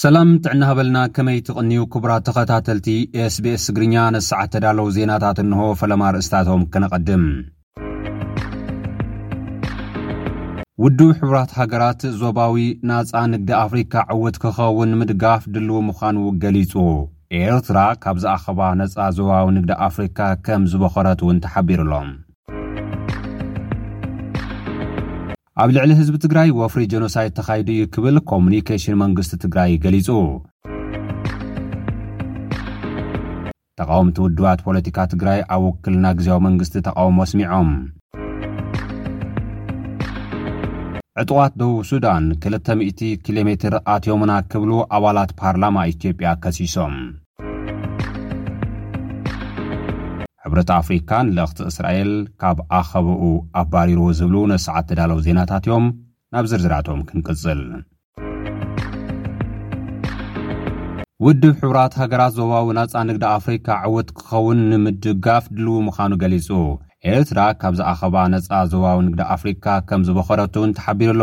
ሰላም ጥዕና ሃበልና ከመይ ትቕንዩ ክቡራት ተኸታተልቲ ኤስቤስ ትግርኛ ነሰዓት ተዳለዉ ዜናታት እንሆ ፈለማ ርእስታቶም ከነቐድም ውድብ ሕቡራት ሃገራት ዞባዊ ናፃ ንግዲ ኣፍሪካ ዕውት ክኸውን ምድጋፍ ድልው ምዃኑ ገሊፁ። ኤርትራ ካብ ዝኣኸባ ነጻ ዞባዊ ንግዲ ኣፍሪካ ከም ዝበኾረት እውን ተሓቢሩሎም። ኣብ ልዕሊ ህዝቢ ትግራይ ወፍሪ ጀኖሳይድ ተኻይዱ እዩ ክብል ኮሙኒኬሽን መንግስቲ ትግራይ ገሊጹ። ተቓወምቲ ውድባት ፖለቲካ ትግራይ ኣብ ውክልና ግዜያዊ መንግስቲ ተቓውሞ ኣስሚዖም። ዕጡቓት ደቡብ ሱዳን ክልተ ሚእቲ ኪሎ ሜትር ኣትዮምና ክብሉ ኣባላት ፓርላማ ኢትዮጵያ ከሲሶም ሕብረት ኣፍሪካ ንለኽቲ እስራኤል ካብ ኣኸበኡ ኣባሪርዎ ዝብሉ ነሰዓት ተዳለው ዜናታት እዮም ናብ ዝርዝራቶም ክንቅፅል ውድብ ሕቡራት ሃገራት ዞባዊ ናጻ ንግዲ ኣፍሪካ ዕውት ክኸውን ንምድጋፍ ድልው ምዃኑ ገሊጹ። ኤርትራ ካብዚ ኣኸባ ነጻ ዞባዊ ንግዲ ኣፍሪካ ከም ዝበኸረት እውን ተሓቢሩ ኣሎ።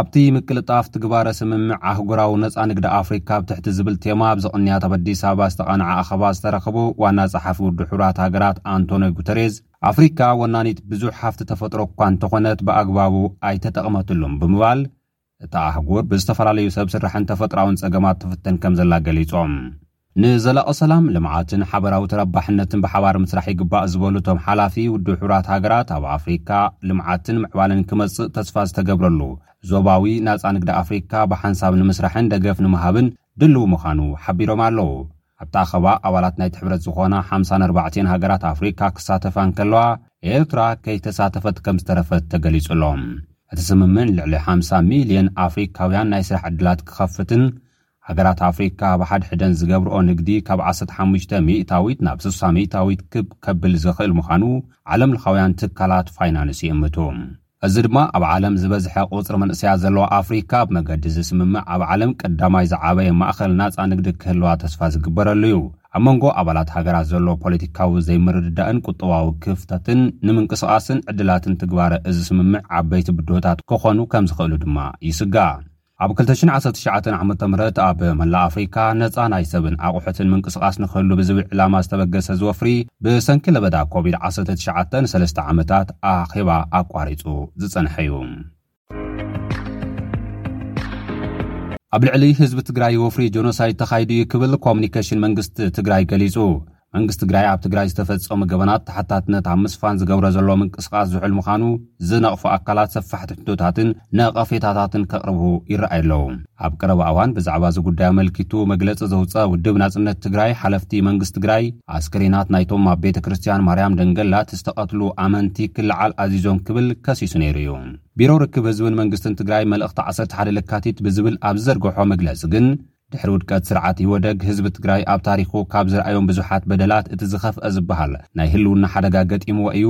ኣብቲ ምቅልጣፍ ትግባረ ስምምዕ ኣህጉራዊ ነጻ ንግዲ ኣፍሪካ ኣብ ትሕቲ ዝብል ቴማ ኣብዚ ቅንያት ኣብ ኣዲስ ኣበባ ዝተቓንዐ ኣኸባ ዝተረኸቡ ዋና ጸሓፊ ውድብ ሕቡራት ሃገራት ኣንቶንዮ ጉተሬዝ ኣፍሪካ ወናኒት ብዙሕ ሃፍቲ ተፈጥሮ እኳ እንተኾነት ብኣግባቡ ኣይተጠቕመትሉም ብምባል እታ ኣህጉር ብዝተፈላለዩ ሰብ ስራሕን ተፈጥሮኣውን ጸገማት ትፍተን ከም ዘላ ገሊጾም። ንዘላቒ ሰላም፣ ልምዓትን ሓበራዊ ተረባሕነትን ብሓባር ምስራሕ ይግባእ ዝበሉ እቶም ሓላፊ፣ ውድብ ሕቡራት ሃገራት ኣብ ኣፍሪካ ልምዓትን ምዕባለን ክመጽእ ተስፋ ዝተገብረሉ ዞባዊ ናጻ ንግዲ ኣፍሪካ ብሓንሳብ ንምስራሕን ደገፍ ንምሃብን ድልው ምዃኑ ሓቢሮም ኣለው። ኣብቲ ኣኸባ ኣባላት ናይቲ ሕብረት ዝኾና ሓምሳን ኣርባዕቴን ሃገራት ኣፍሪካ ክሳተፋ እንከለዋ ኤርትራ ከይተሳተፈት ከምዝተረፈት ተገሊፁ ኣሎ። እቲ ስምምዕ ንልዕሊ ሓምሳ ሚሊየን ኣፍሪካውያን ናይ ስራሕ ዕድላት ክኸፍትን ሃገራት ኣፍሪካ ኣብ ሓድሕደን ዝገብርኦ ንግዲ ካብ ዓሰርተ ሓሙሽተ ሚእታዊት ናብ ስሳ ሚእታዊት ክብ ከብል ዝኽእል ምዃኑ ዓለምለኻውያን ትካላት ፋይናንስ ይእምቱ። እዚ ድማ ኣብ ዓለም ዝበዝሐ ቁጽሪ መንእሰያት ዘለዋ ኣፍሪካ ብ መገዲ እዚ ስምምዕ ኣብ ዓለም ቀዳማይ ዝዓበየ ማእኸል ናጻ ንግዲ ክህልዋ ተስፋ ዝግበረሉ እዩ። ኣብ መንጎ ኣባላት ሃገራት ዘሎ ፖለቲካዊ ዘይምርድዳእን ቁጠባዊ ክፍተትን ንምንቅስቓስን ዕድላትን ትግባረ እዚ ስምምዕ ዓበይቲ ብድሆታት ክኾኑ ከምዝኽእሉ ድማ ይስጋእ። ኣብ ክልተ ሽሕን ዓሰርተ ትሽዓተን ዓመተ ምህረት ኣብ መላእ ኣፍሪካ ነፃ ናይ ሰብን ኣቑሑትን ምንቅስቓስ ንክህሉ ብዝብል ዕላማ ዝተበገሰ እዚ ወፍሪ ብሰንኪ ለበዳ ኮቪድ ዓሰርተ ትሽዓተ ንሰለስተ ዓመታት ኣኼባ ኣቋሪፁ ዝፀንሐ እዩ። ኣብ ልዕሊ ህዝቢ ትግራይ ወፍሪ ጆኖሳይድ ተኻይዱ እዩ ክብል ኮሙኒኬሽን መንግስቲ ትግራይ ገሊፁ። መንግስቲ ትግራይ ኣብ ትግራይ ዝተፈጸሙ ገበናት ተሓታትነት ኣብ ምስፋን ዝገብረ ዘሎ ምንቅስቓስ ዝሑል ምዃኑ ዝነቕፉ ኣካላት ሰፋሕቲ ሕቶታትን ነቐፌታታትን ከቕርቡ ይረኣዩ ኣለዉ። ኣብ ቀረባ እዋን ብዛዕባ እዚ ጉዳይ ኣመልኪቱ መግለጺ ዘውጸ ውድብ ናጽነት ትግራይ ሓለፍቲ መንግስቲ ትግራይ ኣስከሬናት ናይቶም ኣብ ቤተ ክርስትያን ማርያም ደንገላት ዝተቐትሉ ኣመንቲ ክለዓል ኣዚዞም ክብል ከሲሱ ነይሩ እዩ። ቢሮ ርክብ ህዝብን መንግስትን ትግራይ መልእኽቲ ዓሰርተ ሓደ ለካቲት ብዝብል ኣብ ዝዘርገሖ መግለጺ ግን ድሕሪ ውድቀት ስርዓት ኢህወደግ ህዝቢ ትግራይ ኣብ ታሪኹ ካብ ዝርኣዮም ብዙሓት በደላት እቲ ዝኸፍኣ ዝበሃል ናይ ህልውና ሓደጋ ገጢምዎ እዩ።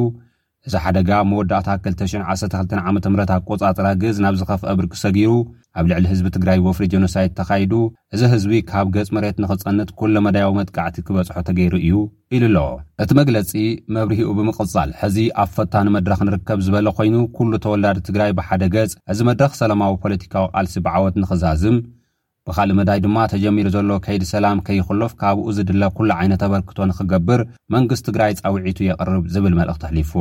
እዚ ሓደጋ መወዳእታ ክልተ ሽሕ ዓሰርተ ክልተ ዓመተ ምህረት ኣቆፃፅራ ግእዝ ናብ ዝኸፍኣ ብርኪ ሰጊሩ ኣብ ልዕሊ ህዝቢ ትግራይ ወፍሪ ጀኖሳይድ ተኻይዱ እዚ ህዝቢ ካብ ገፅ መሬት ንኽፀንት ኩለ መዳያዊ መጥቃዕቲ ክበፅሖ ተገይሩ እዩ ኢሉ ኣሎ እቲ መግለፂ። መብርሂኡ ብምቕፃል ሕዚ ኣብ ፈታኒ መድረኽ ንርከብ ዝበለ ኮይኑ ኩሉ ተወላዲ ትግራይ ብሓደ ገፅ እዚ መድረኽ ሰላማዊ ፖለቲካዊ ቃልሲ ብዓወት ንኽዛዝም ብኻልእ መዳይ ድማ ተጀሚሩ ዘሎ ከይዲ ሰላም ከይኹሎፍ ካብኡ ዝድለ ኩሉ ዓይነት ኣበርክቶ ንክገብር መንግስት ትግራይ ፃዊዒቱ የቕርብ ዝብል መልእኽቲ ኣሕሊፉ።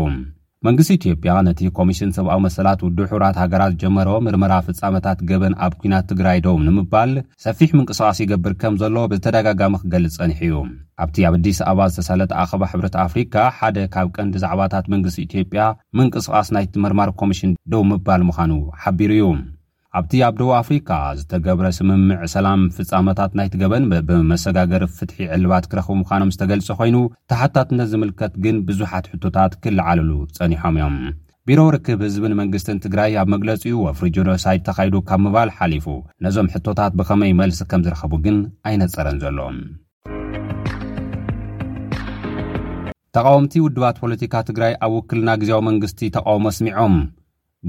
መንግስቲ ኢትዮጵያ ነቲ ኮሚሽን ሰብኣዊ መሰላት ውድብ ሕቡራት ሃገራት ዝጀመሮ ምርመራ ፍፃመታት ገበን ኣብ ኲናት ትግራይ ደው ንምባል ሰፊሕ ምንቅስቓስ ይገብር ከም ዘሎ ብተደጋጋሚ ክገልፅ ፀኒሑ እዩ። ኣብቲ ኣብ ኣዲስ ኣበባ ዝተሳለጠ ኣኸባ ሕብረት ኣፍሪካ ሓደ ካብ ቀንዲ ዛዕባታት መንግስቲ ኢትዮጵያ ምንቅስቓስ ናይቲ መርማሪ ኮሚሽን ደው ምባል ምዃኑ ሓቢሩ እዩ። ኣብቲ ኣብ ደቡብ ኣፍሪካ ዝተገብረ ስምምዕ ሰላም ፍፃመታት ናይቲ ገበን ብመሰጋገሪ ፍትሒ ዕልባት ክረኽቡ ምዃኖም ዝተገልፀ ኮይኑ ተሓታትነት ዝምልከት ግን ብዙሓት ሕቶታት ክለዓልሉ ፀኒሖም እዮም። ቢሮ ርክብ ህዝብን መንግስትን ትግራይ ኣብ መግለፂኡ ወፍሪ ጆኖሳይድ ተኻይዱ ካብ ምባል ሓሊፉ ነዞም ሕቶታት ብኸመይ መልሲ ከም ዝረኸቡ ግን ኣይነፀረን ዘሎ። ተቓወምቲ ውድባት ፖለቲካ ትግራይ ኣብ ውክልና ግዝያዊ መንግስቲ ተቓውሞ ኣስሚዖም።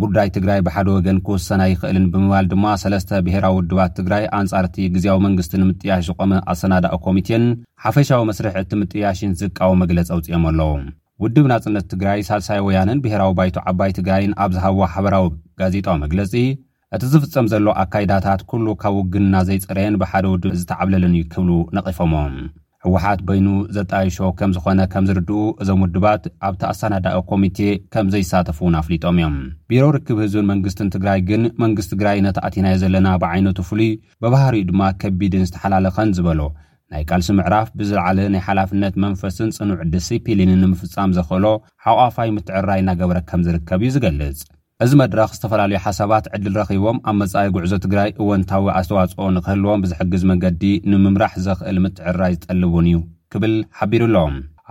ጉዳይ ትግራይ ብሓደ ወገን ክውሰን ኣይኽእልን ብምባል ድማ ሰለስተ ብሄራዊ ውድባት ትግራይ ኣንጻር እቲ ግዝያዊ መንግስቲ ንምጥያሽ ዝቖመ ኣሰናዳኢ ኮሚቴን ሓፈሻዊ መስርሕ እቲ ምጥያሽን ዝቃወም መግለፂ ኣውፂኦም ኣለው። ውድብ ናጽነት ትግራይ፣ ሳልሳይ ወያነን ብሄራዊ ባይቶ ዓባይ ትግራይን ኣብ ዝሃብዎ ሓበራዊ ጋዜጣዊ መግለፂ እቲ ዝፍጸም ዘሎ ኣካይዳታት ኩሉ ካብ ውግንና ዘይጸረየን ብሓደ ውድብ ዝተዓብለለን እዩ ክብሉ ነቒፎሞ። ህወሓት በይኑ ዘጣይሾ ከም ዝኾነ ከም ዝርድኡ እዞም ውድባት ኣብቲ ኣሰናዳኢ ኮሚቴ ከም ዘይሳተፉ እውን ኣፍሊጦም እዮም። ቢሮ ርክብ ህዝብን መንግስትን ትግራይ ግን መንግስቲ ትግራይ ነቲ ኣቲናዮ ዘለና ብዓይነቱ ፍሉይ በባህሪኡ ድማ ከቢድን ዝተሓላለኸን ዝበሎ ናይ ቃልሲ ምዕራፍ ብዝለዓለ ናይ ሓላፍነት መንፈስን ጽኑዕ ድሲፒሊንን ንምፍጻም ዘኽእሎ ሓቋፋይ ምትዕርራይ እናገበረ ከም ዝርከብ እዩ ዝገልጽ። እዚ መድረኽ ዝተፈላለዩ ሓሳባት ዕድል ረኺቦም ኣብ መፃኢ ጉዕዞ ትግራይ እወንታዊ ኣስተዋፅኦ ንክህልዎም ብዝሕግዝ መንገዲ ንምምራሕ ዘኽእል ምትዕርራይ ዝጠልብ እውን እዩ ክብል ሓቢሩ ኣሎ።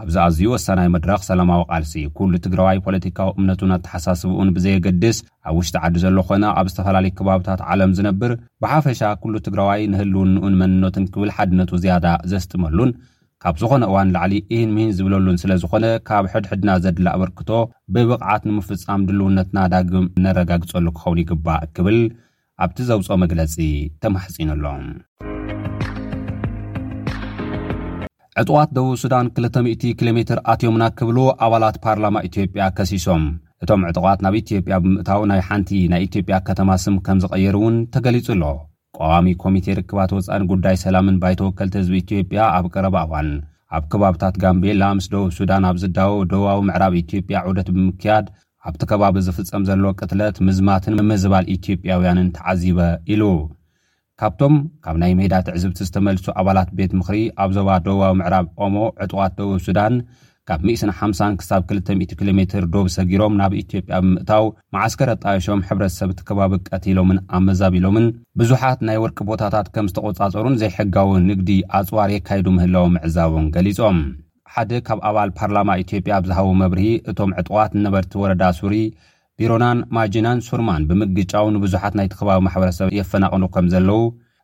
ኣብዚ ኣዝዩ ወሳናይ መድረኽ ሰላማዊ ቃልሲ ኩሉ ትግራዋይ ፖለቲካዊ እምነቱን ኣተሓሳስብኡን ብዘየገድስ ኣብ ውሽጢ ዓዲ ዘሎ ኮነ ኣብ ዝተፈላለዩ ከባብታት ዓለም ዝነብር ብሓፈሻ ኩሉ ትግራዋይ ንህልውንኡን መንነቱን ክብል ሓድነቱ ዝያዳ ዘስጥመሉን ካብ ዝኾነ እዋን ንላዕሊ ኢሂን ምሂን ዝብለሉን ስለ ዝኾነ ካብ ሕድሕድና ዘድሊ ኣበርክቶ ብብቕዓት ንምፍፃም ድልውነትና ዳግም እነረጋግፀሉ ክኸውን ይግባእ ክብል ኣብቲ ዘውፅኦ መግለፂ ተማሕፂኑ ኣሎ። ዕጡቓት ደቡብ ሱዳን ክልተ ሚእቲ ኪሎ ሜትር ኣትዮምና ክብሉ ኣባላት ፓርላማ ኢትዮጵያ ከሲሶም። እቶም ዕጡቓት ናብ ኢትዮጵያ ብምእታው ናይ ሓንቲ ናይ ኢትዮጵያ ከተማ ስም ከም ዝቐየሩ እውን ተገሊጹ ኣሎ። ቋዋሚ ኮሚቴ ርክባት ወጻእን ጉዳይ ሰላምን ባይቶ ወከልቲ ህዝቢ ኢትዮጵያ ኣብ ቀረባ እዋን ኣብ ከባብታት ጋምቤላ ምስ ደቡብ ሱዳን ኣብ ዝዳወብ ደቡባዊ ምዕራብ ኢትዮጵያ ዑደት ብምክያድ ኣብቲ ከባቢ ዝፍጸም ዘሎ ቅትለት፣ ምዝማትን ምምዝባል ኢትዮጵያውያንን ተዓዚበ ኢሉ። ካብቶም ካብ ናይ ሜዳ ትዕዝብቲ ዝተመልሱ ኣባላት ቤት ምኽሪ ኣብ ዞባ ደቡባዊ ምዕራብ ኦሞ ዕጡቓት ደቡብ ሱዳን ካብ ሚእትን ሓምሳን ክሳብ ክልተ ሚእቲ ኪሎ ሜትር ዶብ ሰጊሮም ናብ ኢትዮጵያ ብምእታው መዓስከር ኣጣይሾም ሕብረተሰብ እቲ ከባቢ ቀቲሎምን ኣመዛቢሎምን ብዙሓት ናይ ወርቂ ቦታታት ከም ዝተቖጻጸሩን ዘይሕጋዊ ንግዲ ኣጽዋር የካይዱ ምህላዎም ምዕዛቦም ገሊጾም። ሓደ ካብ ኣባል ፓርላማ ኢትዮጵያ ኣብ ዝሃቦ መብርሂ እቶም ዕጡቓት ንነበርቲ ወረዳ ሱሪ ቢሮናን ማጂናን ሱርማን ብምግጫው ንብዙሓት ናይቲ ከባቢ ማሕበረሰብ የፈናቕሉ ከም ዘለዉ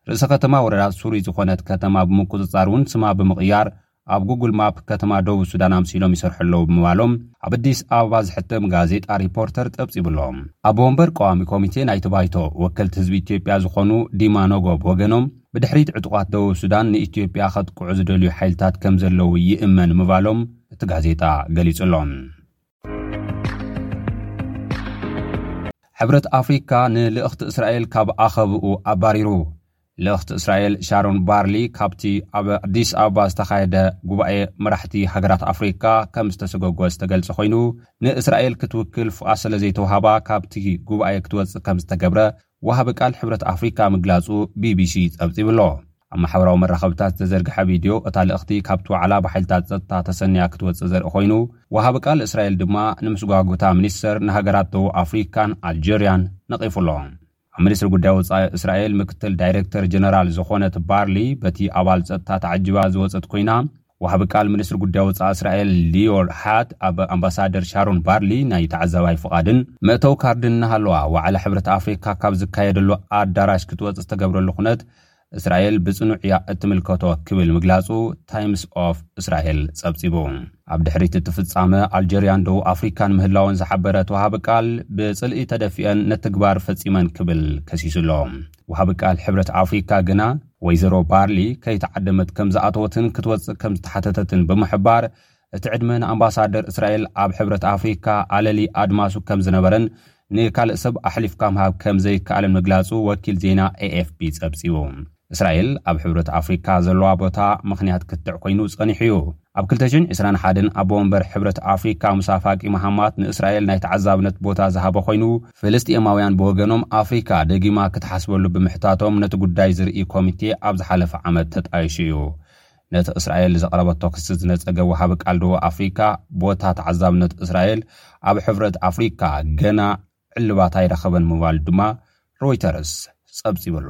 ርእሰ ከተማ ወረዳ ሱሪ ዝኾነት ከተማ ብምቁጽጻር እውን ስማ ብምቕያር ኣብ ጉግል ማፕ ከተማ ደቡብ ሱዳን ኣምሲሎም ይሰርሑ ኣለዉ ብምባሎም ኣብ ኣዲስ ኣበባ ዝሕተም ጋዜጣ ሪፖርተር ጸብጺቡ ኣሎ። ኣቦ ወንበር ቀዋሚ ኮሚቴ ናይቲ ባይቶ ወከልቲ ህዝቢ ኢትዮጵያ ዝኾኑ ዲማ ኖጎ ብወገኖም ብድሕሪት ዕጡቓት ደቡብ ሱዳን ንኢትዮጵያ ከጥቅዑ ዝደልዩ ሓይልታት ከምዘለዉ ይእመን ምባሎም እቲ ጋዜጣ ገሊጹ ኣሎ። ሕብረት ኣፍሪካ ንልእኽቲ እስራኤል ካብ ኣኸብኡ ኣባሪሩ። ልእኽቲ እስራኤል ሻሮን ባርሊ ካብቲ ኣብ ኣዲስ ኣበባ ዝተኻየደ ጉባኤ መራሕቲ ሃገራት ኣፍሪካ ከም ዝተሰገጎ ዝተገልጸ ኮይኑ ንእስራኤል ክትውክል ፍቓድ ስለዘይተውሃባ ካብቲ ጉባኤ ክትወጽእ ከም ዝተገብረ ወሃቢ ቃል ሕብረት ኣፍሪካ ምግላፁ ቢቢሲ ፀብፂብ'ሎ። ኣብ ማሕበራዊ መራኸብታት ዝተዘርግሐ ቪድዮ እታ ልእኽቲ ካብቲ ዋዕላ ብሓይልታት ፀጥታ ተሰንያ ክትወፅእ ዘርኢ ኮይኑ፣ ወሃቢ ቃል እስራኤል ድማ ንምስጓግ እታ ሚኒስተር ንሃገራት ደቡብ ኣፍሪካን ኣልጀርያን ነቒፉ'ሎ። ኣብ ሚኒስትሪ ጉዳይ ወፃኢ እስራኤል ምክትል ዳይሬክተር ጀነራል ዝኾነት ባርሊ በቲ ኣባል ፀጥታ ተዓጂባ ዝወፀት ኮይና፣ ወሃቢ ቃል ሚኒስትሪ ጉዳይ ወፃኢ እስራኤል ሊዮር ሓት ኣብ ኣምባሳደር ሻሮን ባርሊ ናይ ተዓዛባይ ፍቓድን መእተው ካርድን እናሃለዋ ዋዕላ ሕብረት ኣፍሪካ ካብ ዝካየደሉ ኣዳራሽ ክትወፅ ዝተገብረሉ ኩነት እስራኤል ብጽኑዕ እያ እትምልከቶ ክብል ምግላጹ ታይምስ ኦፍ እስራኤል ጸብጺቡ። ኣብ ድሕሪት እቲ ፍጻመ ኣልጀርያን ደቡብ ኣፍሪካን ምህላወን ዝሓበረ ተዋሃቢ ቃል ብጽልኢ ተደፊአን ነትግባር ፈጺመን ክብል ከሲሱ ኣሎ። ወሃቢ ቃል ሕብረት ኣፍሪካ ግና ወይዘሮ ባርሊ ከይተዓደመት ከም ዝኣተወትን ክትወጽእ ከም ዝተሓተተትን ብምሕባር፣ እቲ ዕድመ ንኣምባሳደር እስራኤል ኣብ ሕብረት ኣፍሪካ ኣለሊ ኣድማሱ ከም ዝነበረን ንካልእ ሰብ ኣሕሊፍካ ምሃብ ከም ዘይከኣልን ምግላጹ ወኪል ዜና ኤኤፍፒ ጸብጺቡ። እስራኤል ኣብ ሕብረት ኣፍሪካ ዘለዋ ቦታ ምኽንያት ክትዕ ኮይኑ ጸኒሑ እዩ። ኣብ ክልተ ሽሕ ዕስራን ሓደን ኣቦ ወንበር ሕብረት ኣፍሪካ ሙሳ ፋቂ መሃማት ንእስራኤል ናይ ተዓዛብነት ቦታ ዝሃበ ኮይኑ፣ ፍልስጤማውያን ብወገኖም ኣፍሪካ ደጊማ ክትሓስበሉ ብምሕታቶም ነቲ ጉዳይ ዝርኢ ኮሚቴ ኣብ ዝሓለፈ ዓመት ተጣይሹ እዩ። ነቲ እስራኤል ዘቕረበቶ ክሲ ዝነፀገ ወሃቢ ቃል ደቡብ ኣፍሪካ ቦታ ተዓዛብነት እስራኤል ኣብ ሕብረት ኣፍሪካ ገና ዕልባት ኣይረኸበን ምባሉ ድማ ሮይተርስ ፀብፂቡ ኣሎ።